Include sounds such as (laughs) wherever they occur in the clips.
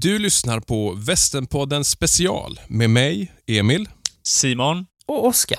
Du lyssnar på Västernpodden special med mig, Emil. Simon. Och Oskar.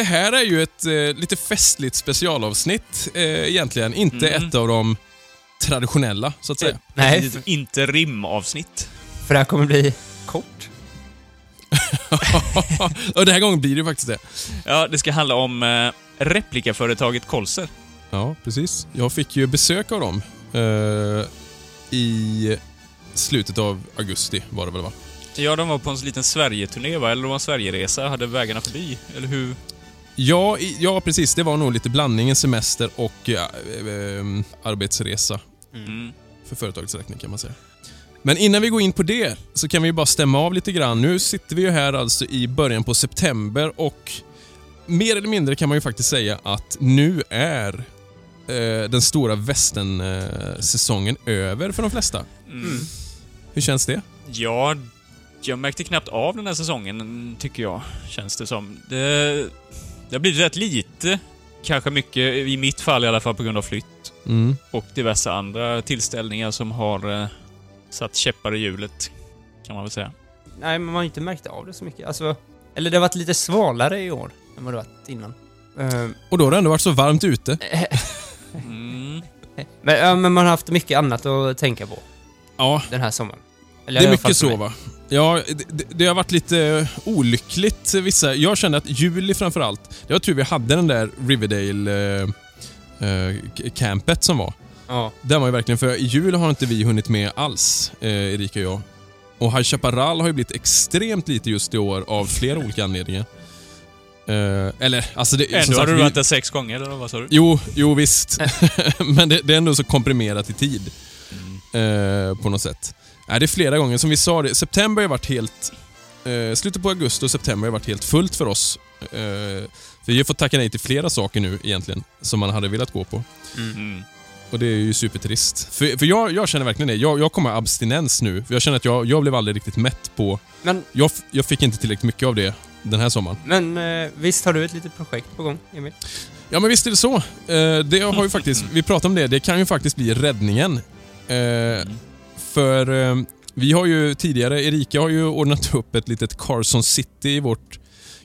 Det här är ju ett eh, lite festligt specialavsnitt eh, egentligen. Inte Mm. ett av de traditionella, så att säga. Nej, Ett litet interimavsnitt. (laughs) för det här kommer bli kort. (laughs) Och den här gången blir det faktiskt det. Ja, det ska handla om eh, replikaföretaget Kolser. Ja, precis. Jag fick ju besök av dem eh, i slutet av augusti var det väl va? Ja, de var på en liten Sverige-turné, va? Eller de var en Sverigeresa, hade vägarna förbi, eller hur? Ja, ja, precis. Det var nog lite blandningen semester och eh, eh, arbetsresa Mm. för företagets räkning kan man säga. Men innan vi går in på det så kan vi ju bara stämma av lite grann. Nu sitter vi ju här alltså i början på september och mer eller mindre kan man ju faktiskt säga att nu är eh, den stora västern-säsongen över för de flesta. Mm. Hur känns det? Ja, jag märkte knappt av den här säsongen, tycker jag, känns det som. Det, det har blivit rätt lite, kanske mycket, i mitt fall i alla fall, på grund av flytt. Mm. Och diverse andra tillställningar som har eh, satt käppar i hjulet, kan man väl säga. Nej, men man har inte märkt av det så mycket. Alltså, eller det har varit lite svalare i år än vad det varit innan. Ehm, Och då har det ändå varit så varmt ute. Mm. (laughs) men, ja, men man har haft mycket annat att tänka på Ja, den här sommaren. Eller det är mycket så va? Ja, det, det- har varit lite olyckligt vissa. Jag kände att juli framförallt, det var tur vi hade den där Riverdale-campet som var. Ja. Den var ju verkligen, för i jul har inte vi hunnit med alls, eh, Erika och jag. Och High Chaparral har ju blivit extremt lite just i år av flera olika anledningar. Eh, eller, alltså det... Ändå har du varit där sex gånger, eller vad sa du? Jo, jo visst. (laughs) Men det, det är ändå så komprimerat i tid. Eh, på något sätt. Nej, det är flera gånger. Som vi sa, det, september har varit helt... Eh, slutet på augusti och september har varit helt fullt för oss. Eh, vi har fått tacka nej till flera saker nu egentligen, som man hade velat gå på. Mm. Och det är ju supertrist. För, för jag, jag känner verkligen det. Jag, jag kommer abstinens nu. För jag känner att jag, jag blev aldrig riktigt mätt på... Men, Jag, jag fick inte tillräckligt mycket av det den här sommaren. men eh, visst har du ett litet projekt på gång, Emil? Ja, men visst är det så. Eh, det har ju (laughs) faktiskt, vi pratade om det, det kan ju faktiskt bli räddningen. Eh, för eh, vi har ju tidigare, Erika har ju ordnat upp ett litet Carson City i vårt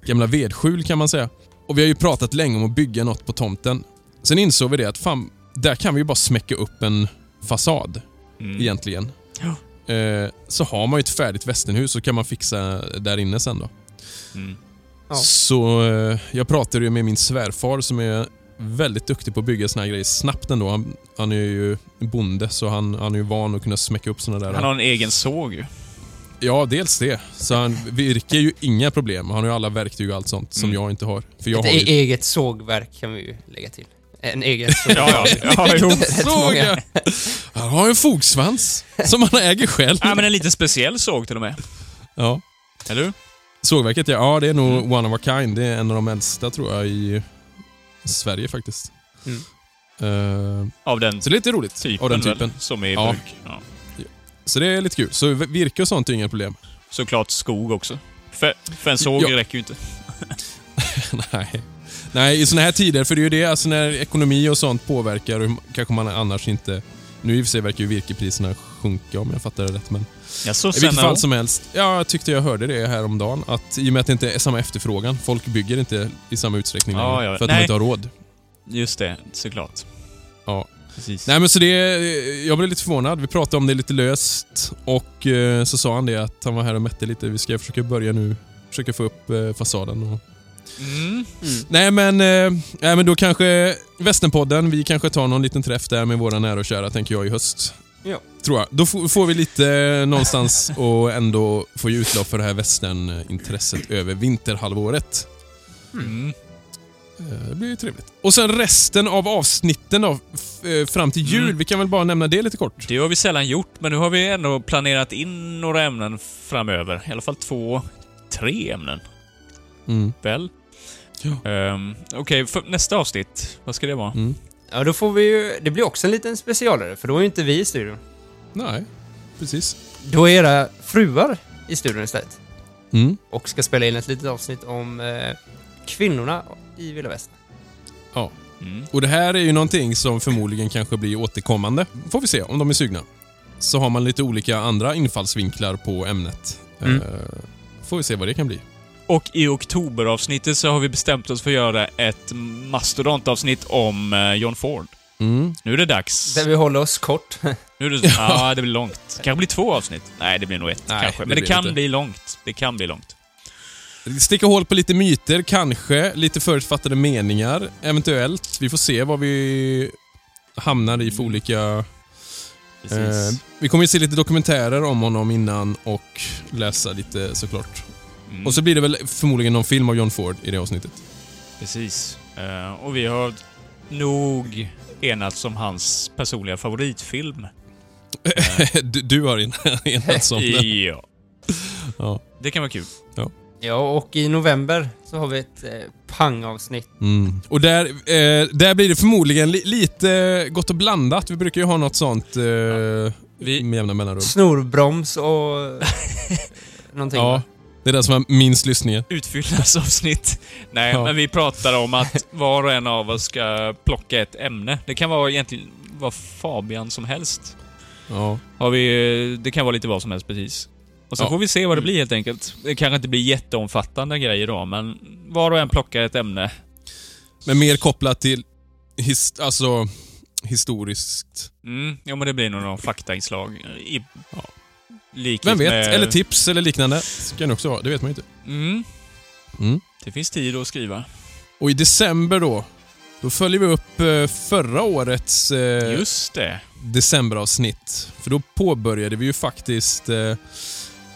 gamla vedskjul kan man säga. Och vi har ju pratat länge om att bygga något på tomten. Sen insåg vi det att fan, där kan vi ju bara smäcka upp en fasad Mm. egentligen. Ja. Eh, så har man ju ett färdigt västernhus så kan man fixa där inne sen då. Mm. Ja. Så eh, jag pratade ju med min svärfar som är väldigt duktig på att bygga såna här grejer snabbt ändå. Han, han är ju bonde så han, han är ju van att kunna smäcka upp såna där. Han har en egen såg ju. Ja, dels det. Så han virker ju inga problem. Han har ju alla verktyg och allt sånt som Mm. jag inte har. För jag ett har ju... eget sågverk kan vi ju lägga till. En egen såg. Ja, ja. ja jo. (laughs) Många. Såga! Han har en fogsvans som han äger själv. ja, men en lite speciell såg till och med. Ja. Eller hur? Sågverket, ja. ja det är nog Mm. one of a kind. Det är en av de äldsta tror jag i Sverige faktiskt. Mm. Eh, Av den så det är lite roligt. typen, av den väl, typen. som är i Ja. bruk. Ja. Så det är lite kul. Så virke och sånt är inga problem. Såklart skog också. För, för en såg Ja. räcker ju inte. (laughs) Nej. Nej, i såna här tider, för det är ju det, alltså när ekonomi och sånt påverkar, kanske man annars inte... Nu i och för sig verkar ju virkepriserna sjunka om jag fattar det rätt, men Ja, i vilket fall som helst. Ja, jag tyckte jag hörde det här om dagen att i och med att det inte är samma efterfrågan, folk bygger inte i samma utsträckning Ja, längre, ja. för att Nej. de inte har råd. Just det, såklart. Precis. Nej men så det, jag blev lite förvånad. Vi pratade om det lite löst och eh, så sa han det att han var här och mätte lite. Vi ska försöka börja nu, försöka få upp eh, fasaden. Och... Mm. Nej men, eh, nej men då kanske Västernpodden, vi kanske tar någon liten träff där med våra nära och kära tänker jag i höst. Ja. Tror jag. Då får vi lite eh, någonstans (laughs) och ändå få utlopp för det här västernintresset över vinterhalvåret. Mm. Eh, Det blir ju trevligt. Och sen resten av avsnitten då, eh, fram till jul. Mm. Vi kan väl bara nämna det lite kort. Det har vi sällan gjort, men nu har vi ändå planerat in några ämnen framöver. I alla fall två, tre ämnen. Mm. Väl? Ja. Um, Okej, för nästa avsnitt, vad ska det vara? Mm. Ja, då får vi ju... Det blir också en liten specialare, för då är ju inte vi i studion. Nej, precis. Då är era fruar i studion istället. Mm. Och ska spela in ett litet avsnitt om eh, kvinnorna i Vilda Västern. Ja. Mm. Och det här är ju någonting som förmodligen kanske blir återkommande. Får vi se om de är sugna. Så har man lite olika andra infallsvinklar på ämnet. Mm. Eh, får vi se vad det kan bli. Och i oktoberavsnittet så har vi bestämt oss för att göra ett mastodontavsnitt om eh, John Ford. Mm. Nu är det dags. Där vi håller oss kort. Nu är det, (laughs) ja, det blir långt. kanske blir två avsnitt. Nej, det blir nog ett Nej, kanske. det Men det blir kan inte. bli långt. Det kan bli långt. Sticka hål på lite myter, kanske. Lite förutfattade meningar, eventuellt. Vi får se vad vi hamnar i för olika... Precis. Eh, vi kommer ju se lite dokumentärer om honom innan och läsa lite såklart. Mm. Och så blir det väl förmodligen någon film av John Ford i det avsnittet. Precis. Eh, och vi har nog enats om hans personliga favoritfilm. (laughs) du, du har en- (laughs) enats om den. (laughs) Ja. Ja. Det kan vara kul. Ja, och i november så har vi ett eh, pangavsnitt. Mm. Och där, eh, där blir det förmodligen li, lite gott och blandat. Vi brukar ju ha något sånt eh, Vi- med jämna mellanrum. Snorbroms och... någonting. Ja, va? Det är det som har minst lyssningar. Utfyllnadsavsnitt. Nej, Ja. men vi pratar om att var och en av oss ska plocka ett ämne. Det kan vara egentligen vad Fabian som helst. Ja. Har vi, det kan vara lite vad som helst precis. Och så Ja. får vi se vad det blir helt enkelt. Det kanske inte blir jätteomfattande grejer då, men var och en plockar ett ämne. Men mer kopplat till his, alltså, historiskt. Mm, ja men det blir nog någon faktainslag. I, Ja. Likhet Vem vet? med... Eller tips eller liknande. Ska det också vara. Det vet man ju inte. Mm, Mm. det finns tid att skriva. Och i december då, då följer vi upp eh, förra årets eh, Just det. decemberavsnitt. För då påbörjade vi ju faktiskt eh,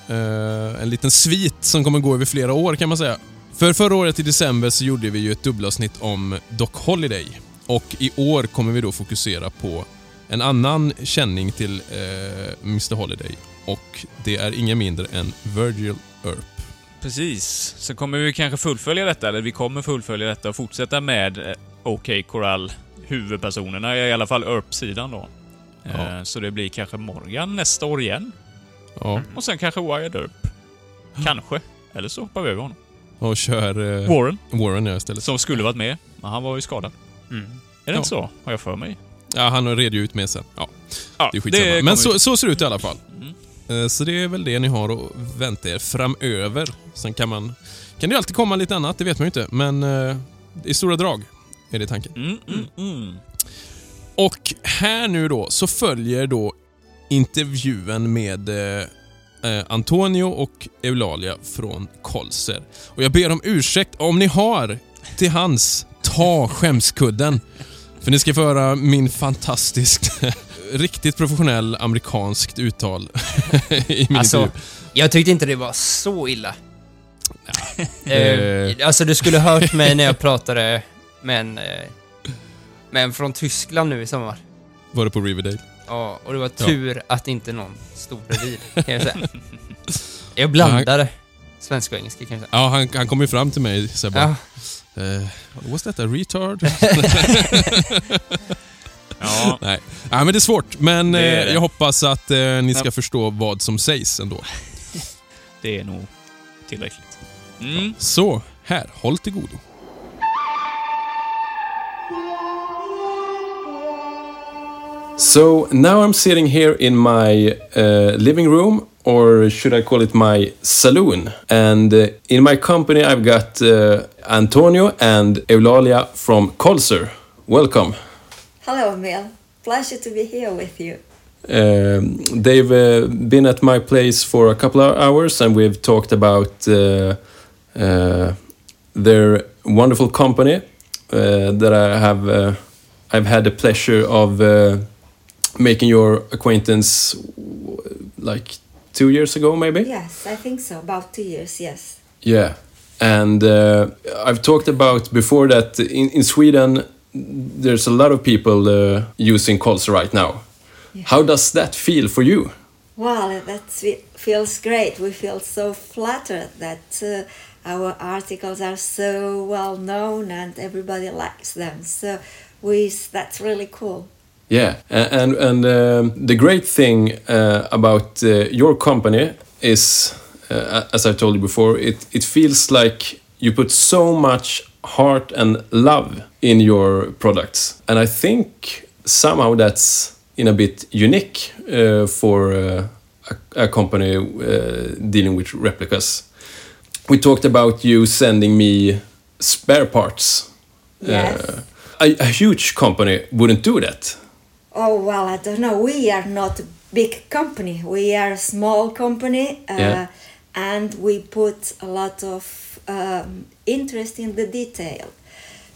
eh, en liten svit som kommer gå över flera år kan man säga. För förra året i december så gjorde vi ju ett dubbelavsnitt om Doc Holiday. Och i år kommer vi då fokusera på en annan känning till eh, Mr Holiday. Och det är ingen mindre än Virgil Earp. Precis. Så kommer vi kanske fullfölja detta, eller vi kommer fullfölja detta och fortsätta med eh, OK Corral, huvudpersonerna, i alla fall Earp-sidan då. Ja. Eh, Så det blir kanske Morgan nästa år igen. Ja, Och sen kanske Wyatt Earp. Kanske. Eller så hoppar vi över honom. och kör eh, Warren, Warren ja, istället. som skulle varit med, men han var ju skadad. Mm. Är det Ja. inte så? Har jag för mig? Ja, han redde ju ut med sen. Ja, Ja, det är skitsamma. Men kommer så, så ser det ut i alla fall. Mm. Eh, Så det är väl det ni har att vänta er framöver. Sen kan man... Kan det alltid komma lite annat, det vet man ju inte. Men eh, i stora drag är det tanken. Mm, mm, mm. Och här nu då så följer då intervjun med eh, eh, Antonio och Eulalia från Kolser. Och jag ber om ursäkt om ni har till hans ta skämskudden. För ni ska få höra min fantastiskt, (laughs) riktigt professionell amerikanskt uttal (laughs) i min Alltså, intervju. jag tyckte inte det var så illa. (laughs) Eh. eh, alltså, du skulle hört mig när jag pratade med en, eh, med en från Tyskland nu i sommar. Var det på Riverdale? Ja, och det var tur att inte någon stod bredvid, kan jag säga. (laughs) Jag blandade svenska och engelska, kan jag säga. Ja, han, han kom ju fram till mig så jag bara, Ja, eh, was that a retard? Ja, Nej. Nej, men det är svårt. Men Det är eh, det. jag hoppas att eh, ni ska Ja. förstå vad som sägs ändå. (laughs) det är nog tillräckligt. Mm. Så, här, håll till godo. So now I'm sitting here in my uh, living room, or should I call it my saloon? And uh, in my company, I've got uh, Antonio and Eulalia from Colser. Welcome. Hello, Emil. pleasure to be here with you. Um, they've uh, been at my place for a couple of hours and we've talked about uh, uh, their wonderful company uh, that I have uh, I've had the pleasure of uh, making your acquaintance like two years ago maybe Yes, I think so. About two years, yes. yeah and I've talked about before that in, in Sweden there's a lot of people uh, using Colsa right now Yeah. how does that feel for you Well, that feels great. We feel so flattered that uh, our articles are so well known and everybody likes them. So we that's really cool. Yeah, and and um, the great thing uh, about uh, your company is, uh, as I told you before, it it feels like you put so much heart and love in your products, and I think somehow that's in a bit unique uh, for uh, a, a company uh, dealing with replicas. We talked about you sending me spare parts. Yes. Uh, a, a huge company wouldn't do that. Oh well, I don't know. We are not a big company. We are a small company, uh, Yeah. and we put a lot of um, interest in the detail.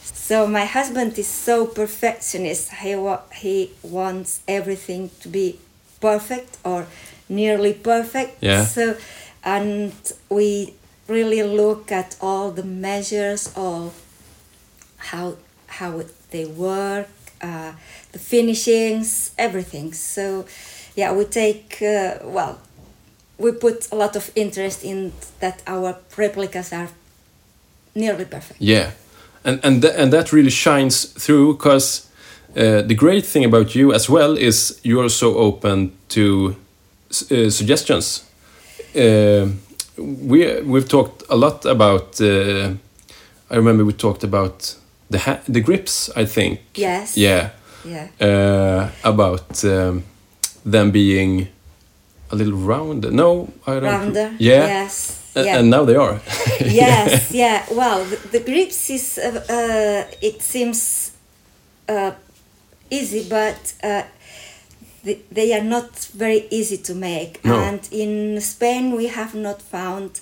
So my husband is so perfectionist. He wa- he wants everything to be perfect or nearly perfect. Yeah. So, and we really look at all the measures, all how how they work, uh, the finishings, everything. So, yeah, we take uh, well, we put a lot of interest in that our replicas are nearly perfect. Yeah, and and th- and that really shines through because uh, the great thing about you as well is you are so open to uh, suggestions. Uh, we we've talked a lot about. Uh, I remember we talked about the ha- the grips. I think. Yes. Yeah. Yeah. Uh, about um, them being a little round. No, I don't. Rounder. Yeah. Yes. A- yeah. And now they are. (laughs) yes, yeah. Well, the, the grips is uh, uh, it seems uh, easy, but uh, they, they are not very easy to make. No. And in Spain, we have not found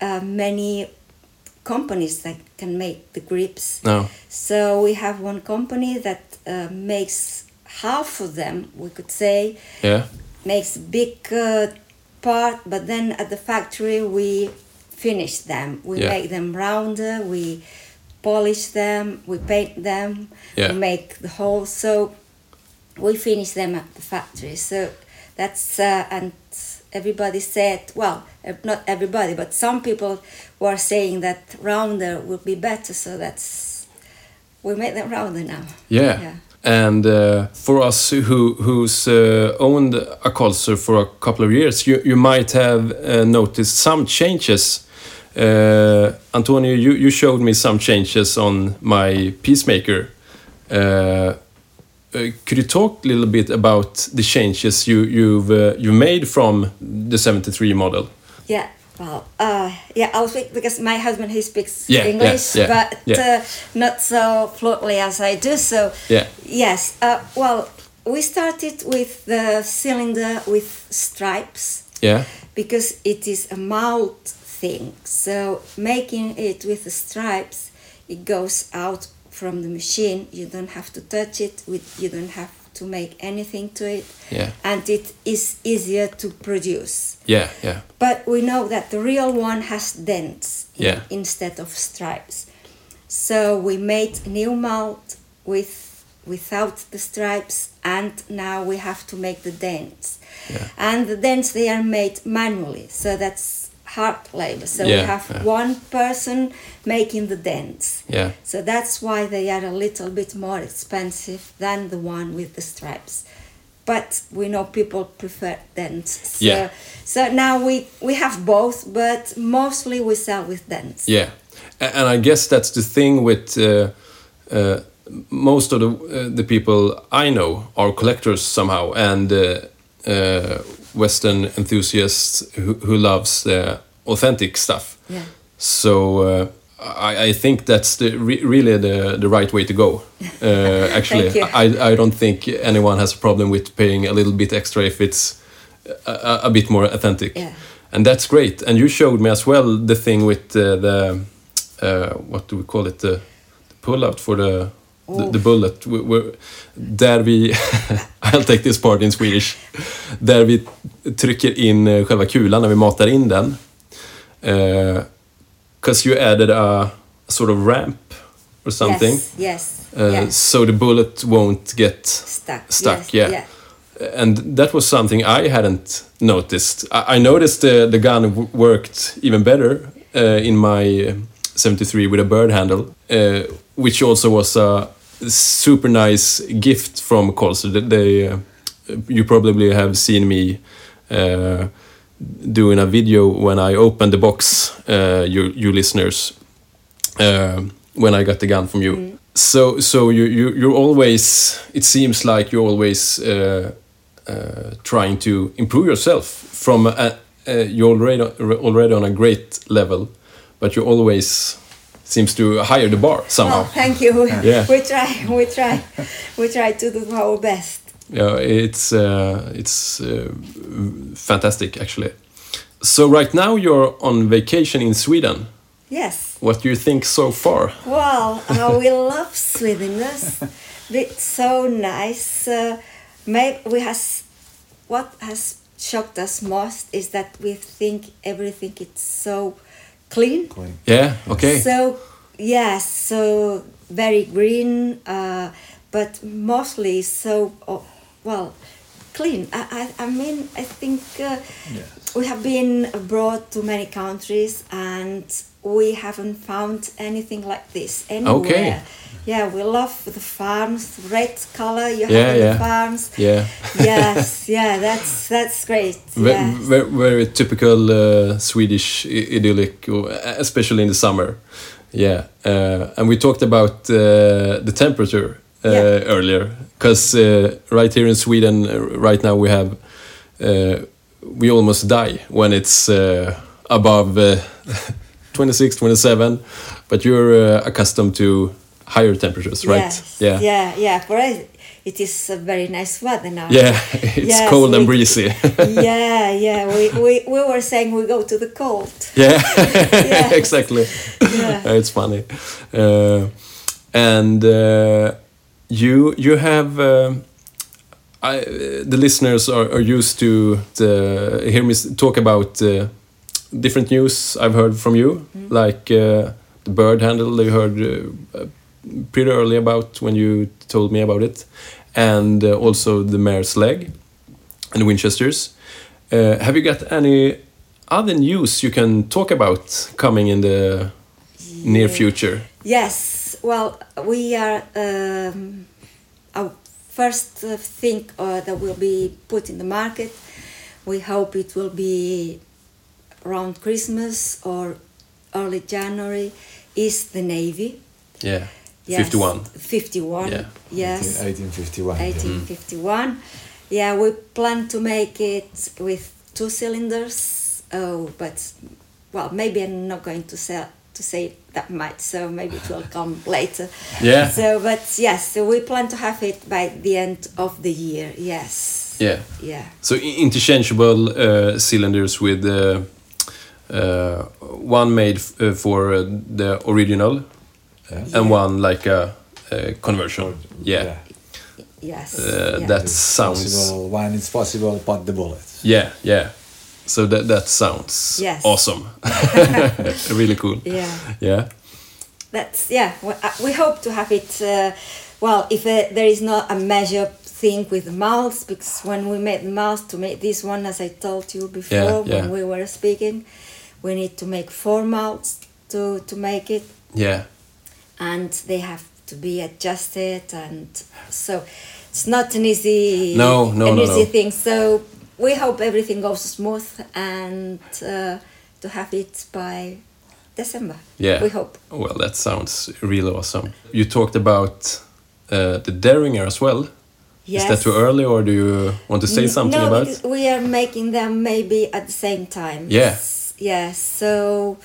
uh, many companies that can make the grips. No. So we have one company that uh, makes half of them, we could say, Yeah. makes big part, but then at the factory we finish them. We Yeah. make them rounder, we polish them, we paint them, Yeah. we make the holes. So we finish them at the factory. So that's uh, and everybody said, well, uh, not everybody, but some people were saying that rounder would be better. So that's we make them rounder now. Yeah. Yeah. And uh, for us who who's uh, owned a Culture for a couple of years, you, you might have uh, noticed some changes. Uh, Antonio, you, you showed me some changes on my Peacemaker. Uh, uh, could you talk a little bit about the changes you, you've you made from the 73 model? Yeah, well, uh, yeah, I'll speak because my husband he speaks Yeah, English, yeah, but yeah. Uh, not so fluently as I do. So Yeah. yes, uh, well, we started with the cylinder with stripes Yeah, because it is a mold thing. So making it with the stripes, it goes out from the machine. You don't have to touch it. With you don't have to make anything to it, yeah, and it is easier to produce. yeah, yeah, But we know that the real one has dents in- instead of stripes. So we made new mold with without the stripes and now we have to make the dents. Yeah. And the dents they are made manually. So that's hard labor. So Yeah, we have yeah. one person making the dents. yeah, So that's why they are a little bit more expensive than the one with the stripes. But we know people prefer dents. So, Yeah. so now we, we have both, but mostly we sell with dents. Yeah, and I guess that's the thing with uh, uh, most of the uh, the people I know are collectors somehow, and uh, uh, Western enthusiasts who, who loves the authentic stuff. Yeah. So uh, I, I think that's the re really the the right way to go. Uh, (laughs) actually, I I don't think anyone has a problem with paying a little bit extra if it's a, a, bit more authentic. Yeah. And that's great. And you showed me as well the thing with uh, the uh, what do we call it the, the pull out for the the, the bullet. We're, där vi, (laughs) I'll take this part in Swedish. Där vi trycker in eh, själva kulan när vi matar in den. Because you added a, sort of ramp or something. Yes, yes, Uh, yes. So the bullet won't get Stuck. stuck, yes, yeah. and that was something I hadn't noticed. I, I noticed the the gun worked even better uh, in my uh, 73 with a bird handle, uh, which also was a super nice gift from Colster. They, they you probably have seen me uh, doing a video when I opened the box, uh, you you listeners, uh, when I got the gun from you. So so you you you're always it seems like you're always uh, uh, trying to improve yourself from a, uh, you're already already on a great level, but you always seems to higher the bar somehow. Oh, thank you. Yeah. (laughs) we try. We try. We try to do our best. Yeah, it's uh, it's uh, fantastic actually. So right now you're on vacation in Sweden. Yes. What do you think so far? Well, uh, (laughs) we love Sweden. It's so nice. Uh, maybe we has what has shocked us most is that we think everything is so clean. Clean. Yeah. Okay. So yes, so very green, uh, but mostly so oh, well clean. I, I, I mean, I think uh, we have been abroad to many countries and we haven't found anything like this anywhere. Okay. Yeah, we love the farms, red color you Yeah, have in yeah. the farms. yeah. yes, yeah, that's that's great. (laughs) Ve- Yeah. Very, very typical uh, Swedish idyllic, especially in the summer. Yeah, uh, and we talked about uh, the temperature uh, Yeah. earlier, because uh, right here in Sweden, uh, right now we have uh, we almost die when it's uh, above uh, (laughs) 26, 27, but you're uh, accustomed to higher temperatures, right? Yes. Yeah. Yeah, yeah. For us, it is a very nice weather now. Yeah, (laughs) it's Yes, cold and breezy. (laughs) yeah, yeah. We, we, we were saying we go to the cold. Yeah, Yeah. exactly. Yeah. It's funny. Uh, and uh, you you have um I, the listeners are, are used to the, hear me talk about uh, different news I've heard from you, like uh, the bird handle they heard uh, uh, pretty early about when you told me about it, and uh, also the mare's leg and the Winchesters. Uh, have you got any other news you can talk about coming in the near future? Yes. Well, we are. Um, our first uh, thing uh, that will be put in the market. We hope it will be around Christmas or early January. Is the navy? Yeah, Yes. 51. 51. Yeah. Yes. 1851. 1851. Yeah, we plan to make it with two cylinders. Oh, but well, maybe I'm not going to sell to say that much, so maybe it will (laughs) come later. Yeah. So, but yes, so we plan to have it by the end of the year. Yes. Yeah. Yeah. So interchangeable uh, cylinders with uh, uh, one made f- uh, for uh, the original Yeah. and Yeah. one like a, uh conversion. Yeah. Yes. Uh, yeah. That sounds. possible, when it's possible, but the bullet. Yeah, yeah. So that that sounds Yes. awesome. (laughs) really cool. Yeah. Yeah. That's yeah. We, uh, we hope to have it. Uh, well, if uh, there is not a measure thing with mouths, because when we made mouths to make this one, as I told you before Yeah, yeah. when we were speaking, we need to make four mouths to to make it, Yeah. and they have to be adjusted, and so it's not an easy No, no, an no, easy no. thing. So we hope everything goes smooth and uh, to have it by December. Yeah. We hope. Well, that sounds really awesome. You talked about uh, the Derringer as well. Yes. Is that too early, or do you want to say something no, about? because we are making them maybe at the same time. Yeah. Yes. So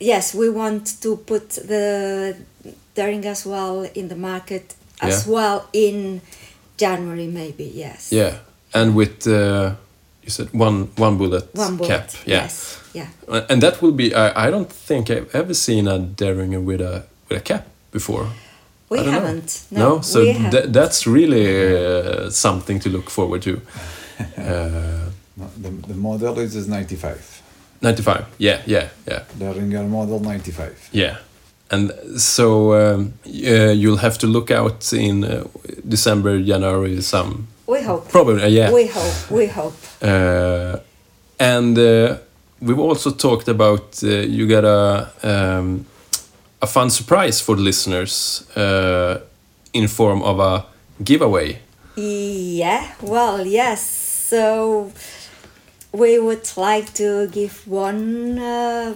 yes, we want to put the Daring as well in the market as Yeah. well in January, maybe. Yes. Yeah, and with uh, you said one one bullet, One bullet. cap. Yeah, Yes. Yeah. Uh, and that will be. I, I don't think I've ever seen a Derringer with a with a cap before. We I don't know. haven't. No. so we haven't. that's really uh, something to look forward to. (laughs) Uh, No, The, the model is, is 95. 95. Yeah, yeah, yeah, The Ringer model 95. yeah. And so um, uh, you'll have to look out in uh, December, January, some we hope. probably. Uh, yeah. We hope. We hope. Uh, and uh, we've also talked about uh, you got a um, a fun surprise for the listeners uh, in form of a giveaway. Yeah, well, yes. So we would like to give one uh,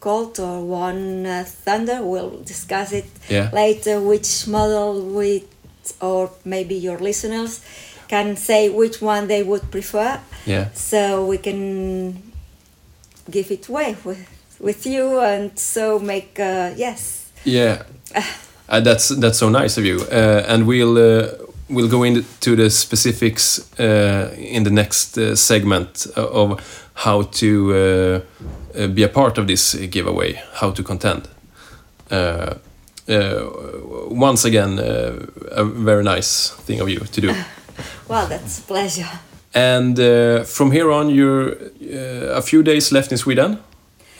Colt or one uh, Thunder. We'll discuss it Yeah. later. Which model we, or maybe your listeners, can say which one they would prefer. Yeah. So we can give it away with with you, and so make uh, yes. Yeah, (laughs) uh, that's that's so nice of you. Uh, and we'll uh, we'll go into the specifics uh, in the next segment of how to be a part of this giveaway, how to contend. Uh, uh, once again, a very nice thing of you to do. (laughs) Well, that's a pleasure. And uh, from here on, you're uh, a few days left in Sweden,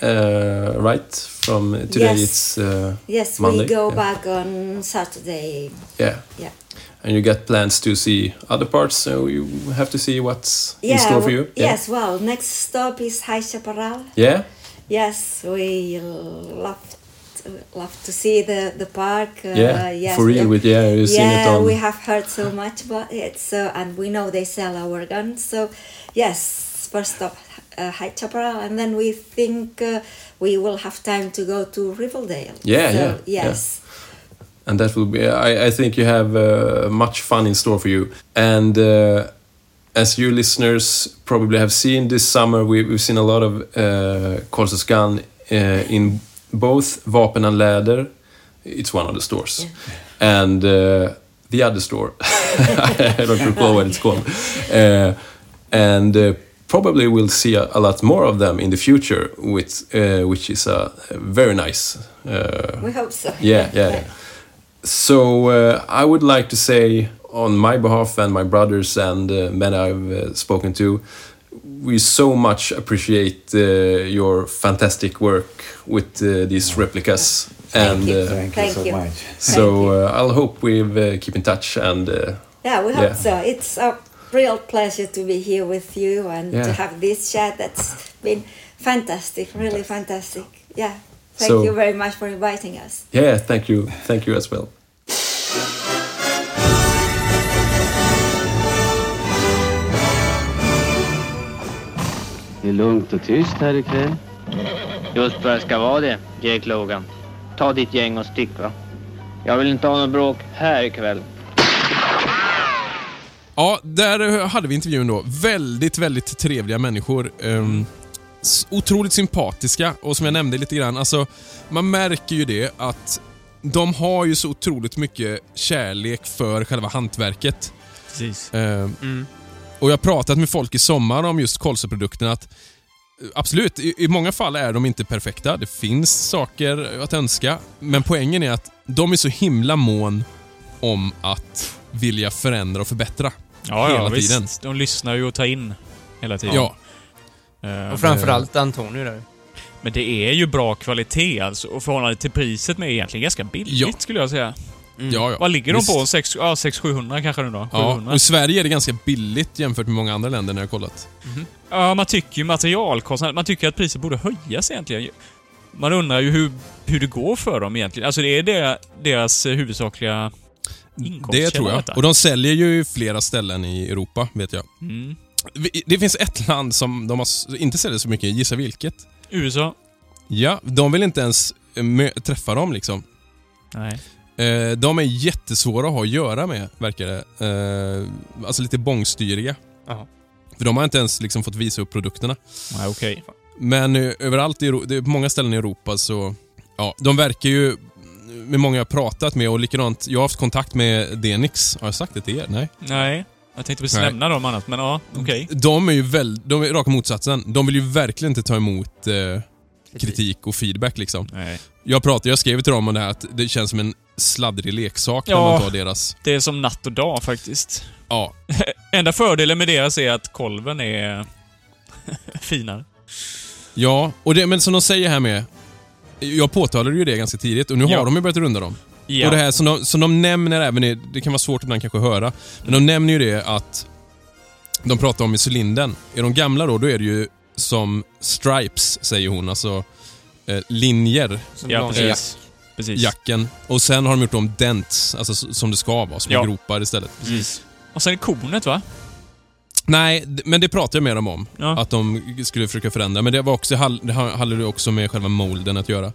uh, right? From today, Yes. it's uh, Yes, Monday, we go yeah. back on Saturday. yeah. Yeah. And you get plans to see other parts, so you have to see what's in store for you. Yes, well, next stop is High Chaparral. Yeah. Yes, we love love to see the the park. Uh, Yeah. yes, for real, yeah. with yeah, you've seen it on. we have heard so much about it. So, and we know they sell our guns. So, yes, first stop uh, High Chaparral, and then we think uh, we will have time to go to Riverdale. Yeah, so, yeah, yeah. Yes. and that will be. I, I think you have uh, much fun in store for you. And uh, as you listeners probably have seen this summer, we, we've seen a lot of uh, Corsus Gun uh, in both Vapen and Läder. It's one of the stores, and uh, the other store. (laughs) I don't recall what it's called. Uh, and uh, probably we'll see a, a lot more of them in the future, with, uh, which is a, very nice. Uh, We hope so. yeah, yeah, yeah. So I would like to say, on my behalf and my brothers and men I've spoken to, we so much appreciate uh, your fantastic work with uh, these replicas. Thank and you. uh, Thank, Thank you so you. much. so uh, I'll hope we uh, keep in touch and uh, Yeah, we hope Yeah. so. It's a real pleasure to be here with you and to have this chat. That's been fantastic, really fantastic. Yeah. Thank So- you very much for inviting us. yeah, thank you, thank you as well. Det är lugnt och tyst här ikväll. Just vad det ska vara det, Jake Logan. Ta ditt gäng och stick va. Jag vill inte ha något bråk här ikväll. Ja, där hade vi intervjun då. Väldigt, väldigt trevliga människor. S- otroligt sympatiska och som jag nämnde lite grann, alltså man märker ju det att de har ju så otroligt mycket kärlek för själva hantverket. Precis. Ehm, Mm. Och jag har pratat med folk i sommar om just Kolsoprodukterna att eh, Absolut, i, i många fall är de inte perfekta. Det finns saker att önska. Men poängen är att de är så himla mån om att vilja förändra och förbättra. Ja, ja hela visst. tiden. De lyssnar ju och tar in hela tiden. Ja, Eh, Och framförallt Antonio där. Men det är ju bra kvalitet alltså. Och förhållande till priset med egentligen ganska billigt Ja. skulle jag säga. Mm. ja, ja. Vad ligger de Visst. på? 6 ja, 600-700 kanske nu då? Ja, 700? och i Sverige är det ganska billigt jämfört med många andra länder när jag har kollat. Ja, man tycker ju materialkostnader, man tycker att priset borde höjas egentligen. Man undrar ju hur, hur det går för dem egentligen. Alltså det är deras, deras huvudsakliga inkomstkälla. Det tror jag. detta. Och de säljer ju i flera ställen i Europa, vet jag. Mm. Det finns ett land som de inte säljer så mycket, gissa vilket? USA? Ja, de vill inte ens träffa dem liksom. Nej. Eh, De är jättesvåra att ha att göra med, verkar det. Eh, Alltså lite bångstyriga. Jaha. För de har inte ens liksom fått visa upp produkterna. Nej, okej. Men eh, överallt i Euro- det är på många ställen i Europa så, ja, de verkar ju med många jag har pratat med och likadant, jag har haft kontakt med Denix. Har jag sagt det till er? Nej. Nej. Jag tänkte precis Nej. nämna dem annars, men ja, okej. De är ju väl, de är raka motsatsen. De vill ju verkligen inte ta emot eh, kritik och feedback liksom. Nej. Jag pratade, jag skrev till dem om det här att det känns som en sladdrig leksak när Ja. man tar deras... Det är som natt och dag faktiskt. Ja, (laughs) Enda fördelen med deras är att kolven är (laughs) finare. ja och det, men som de säger här med, jag påtalade ju det ganska tidigt och nu Ja. har de ju börjat runda dem. Ja. Och det här som de, som de nämner även i, det kan vara svårt ibland kanske att höra, men de nämner ju det att de pratar om i cylindern. I de gamla då, då är det ju som stripes, säger hon, alltså eh, linjer, Som ja, precis. Precis. jacken. Och sen har de gjort om dents, alltså som det ska vara, som Ja. gropar istället. precis. Och sen är kornet va? Nej, men det pratade jag med dem om. Ja. Att de skulle försöka förändra. Men det, var också, det ha- hade också med själva molden att göra.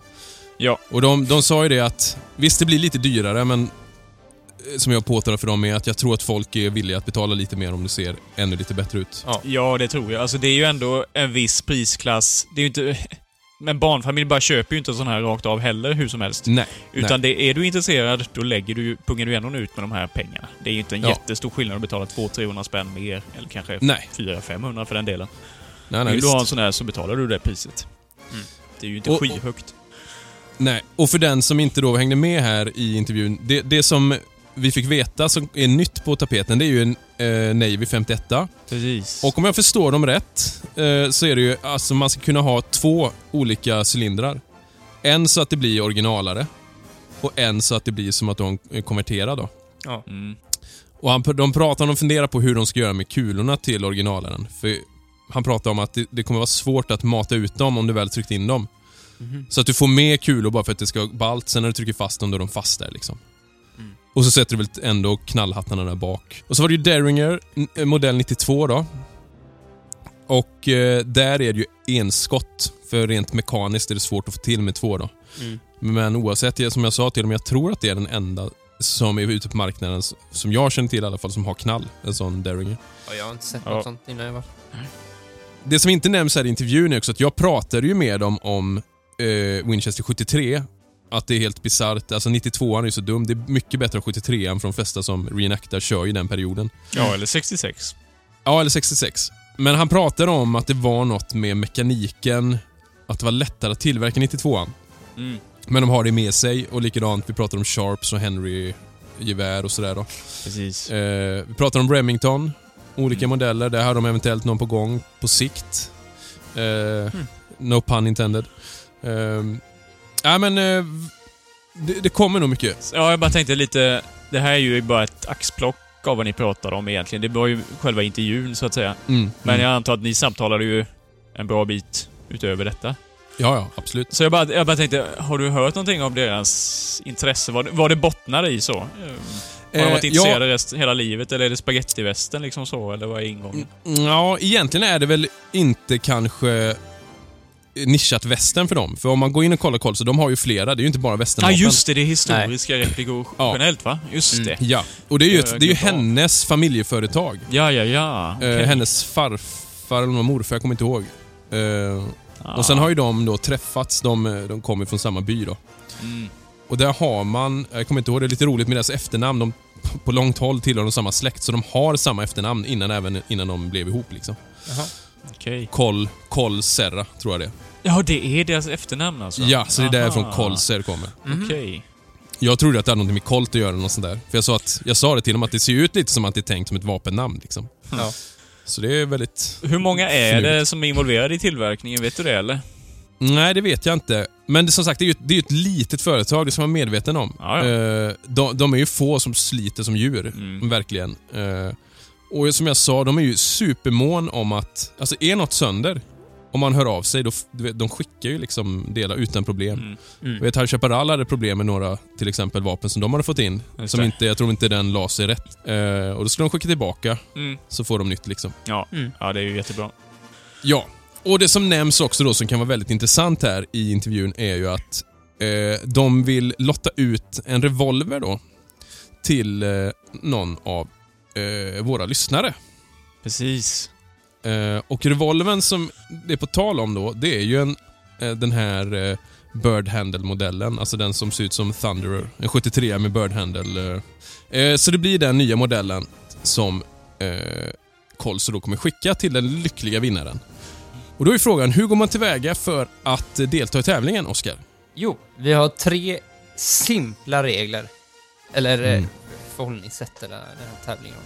Ja. Och de, de sa ju det att, visst det blir lite dyrare, men eh, som jag påtalade för dem är att jag tror att folk är villiga att betala lite mer om det ser ännu lite bättre ut. Ja. Ja, det tror jag. Alltså det är ju ändå en viss prisklass. Det är ju inte... (laughs) Men barnfamilj bara köper ju inte sån här rakt av heller hur som helst. Nej. Utan det, är du intresserad, då lägger du, pungar du ändå ut med de här pengarna. Det är ju inte en Ja. jättestor skillnad att betala 200-300 spänn mer, eller kanske Nej. 400-500 för den delen. Nej, nej, Vill du ha en sån här så betalar du det priset. Det är ju inte Och- skyhögt. nej. Och för den som inte då hängde med här i intervjun, det, det som vi fick veta som är nytt på tapeten, det är ju en eh, Navy 51 Precis. Och om jag förstår dem rätt eh, så är det ju alltså man ska kunna ha två olika cylindrar. En så att det blir originalare och en så att det blir som att de är konverterade. Då. Mm. Och han, de pratar, de funderar på hur de ska göra med kulorna till originalaren. För han pratar om att det, det kommer vara svårt att mata ut dem om du väl tryckt in dem. Så att du får med kulor bara för att det ska vara ballt, sen när du trycker fast dem då är de fast där liksom. Och så sätter du väl ändå knallhattarna där bak. Och så var det ju Derringer, eh, modell 92 då. Och eh, där är det ju enskott, för rent mekaniskt är det svårt att få till med två då. Mm. Men oavsett, det, som jag sa till dem, jag tror att det är den enda som är ute på marknaden, som jag känner till i alla fall, som har knall. En sån Derringer. Ja, jag har inte sett Ja. något sånt innan jag var. Det som inte nämns här i intervjun är också att jag pratade ju med dem om eh, Winchester 73. Att det är helt bisarrt. Alltså 92an är ju så dum. Det är mycket bättre att 73an för de flesta som reenactar kör ju den perioden. Ja, eller 66. Ja, eller 66. Men han pratade om att det var något med mekaniken, att det var lättare att tillverka 92an. Mm. Men de har det med sig och likadant, vi pratar om Sharps och Henry-gevär och sådär då. Precis. Eh, vi pratar om Remington, olika modeller. Där har de eventuellt någon på gång på sikt. Eh, No pun intended. Eh, ja, men eh, det, det kommer nog mycket. Ja, jag bara tänkte lite... Det här är ju bara ett axplock av vad ni pratar om egentligen. Det var ju själva intervjun, så att säga. Mm, Men mm. jag antar att ni samtalade ju en bra bit utöver detta. Ja, ja, absolut. Så jag bara, jag bara tänkte, har du hört någonting om deras intresse? Vad, vad det bottnar i så? Har de Eh, varit ja. intresserade rest, hela livet, eller är det spagettivästen liksom så, eller vad är ingången? Ja, egentligen är det väl inte kanske nischat västern för dem. För om man går in och kollar koll så de har ju flera, det är ju inte bara Ja, västernvapen. just det. Det är historiska replikor Ja. generellt, va? Just Mm. det. Ja, och det är ju, ett, det är ju hennes familjeföretag. Ja, ja, ja. Eh, Okej. hennes farfar eller morfar, jag kommer inte ihåg. Eh, Ah. Och sen har ju de då träffats, de, eh, de kommer från samma by då. Mm. Och där har man, jag kommer inte ihåg, det är lite roligt med deras efternamn. De, på långt håll tillhör de samma släkt, så de har samma efternamn innan, även innan de blev ihop. Liksom. Okej. Kol, Kol Serra, tror jag det är. Ja, det är deras efternamn alltså? Ja, så det är därifrån Aha. Kolser kommer. Okej. Jag trodde att det hade något med Colt att göra, eller något sånt där. För jag sa, att, jag sa det till dem att det ser ut lite som att det är tänkt som ett vapennamn. Liksom. Ja. Så det är väldigt... Hur många är det som är involverade i tillverkningen? Vet du det, eller? Nej, det vet jag inte. Men det, som sagt, det är ju ett, det är ju ett litet företag, det ska man vara medveten om. Ja, ja. Eh, de, de är ju få som sliter som djur, Mm. verkligen. Eh, och som jag sa, de är ju supermån om att... Alltså, är något sönder, om man hör av sig, då, vet, de skickar ju liksom delar utan problem. Mm. Mm. Jag vet, High Chaparral hade problem med några, till exempel vapen som de hade fått in. Just Som det. inte, jag tror inte den la sig rätt. Eh, och då skulle de skicka tillbaka, Mm. så får de nytt liksom. Ja. Mm. ja, det är ju jättebra. Ja, och det som nämns också då som kan vara väldigt intressant här i intervjun är ju att eh, de vill lotta ut en revolver då till eh, någon av eh, våra lyssnare. Precis. Eh, och revolven som det är på tal om då, det är ju en, eh, den här eh, Bird Handle-modellen. Alltså den som ser ut som Thunderer. En 73 med Bird Handle. Eh. Eh, så det blir den nya modellen som eh, Colso då kommer skicka till den lyckliga vinnaren. Och då är frågan, hur går man tillväga för att delta i tävlingen, Oskar? Jo, vi har tre simpla regler. Eller Mm. Förhållningssätt till den här tävlingen.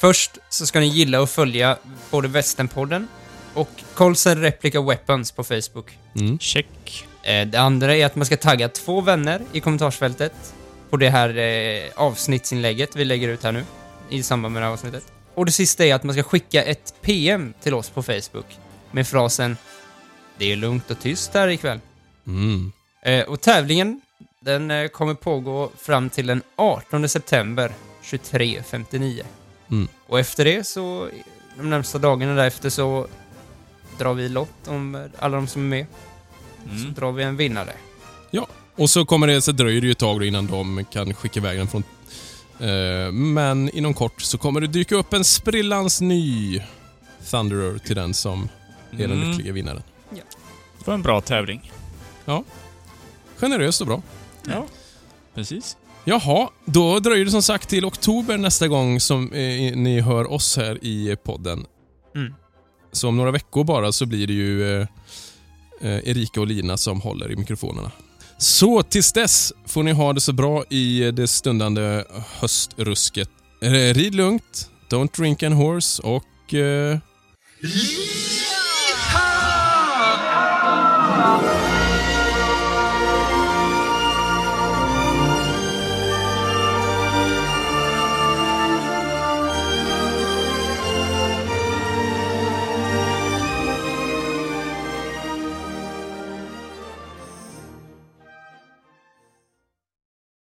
Först så ska ni gilla och följa både Västernpodden och Colson Replica Weapons på Facebook. Mm. Check. Eh, Det andra är att man ska tagga två vänner i kommentarsfältet på det här eh, avsnittsinlägget vi lägger ut här nu i samband med det här avsnittet. Och det sista är att man ska skicka ett PM till oss på Facebook med frasen “Det är lugnt och tyst här ikväll”. Mm. Eh, och tävlingen, den eh, kommer pågå fram till den 18 september 23.59. Mm. Och efter det så, de närmsta dagarna därefter så drar vi lott om eh, alla de som är med. Så Mm. drar vi en vinnare. Ja, och så kommer det, så dröjer det ju ett tag innan de kan skicka iväg den från... Eh, men inom kort så kommer det dyka upp en sprillans ny Thunderer till den som är den Mm. lyckliga vinnaren. Det var en bra tävling. Generöst och bra. Ja, precis. Jaha, då dröjer det som sagt till oktober nästa gång som eh, ni hör oss här i podden. Mm. Så om några veckor bara så blir det ju eh, eh, Erika och Lina som håller i mikrofonerna. Så tills dess får ni ha det så bra i det stundande höstrusket. Eh, rid lugnt, don't drink and horse och... Eh!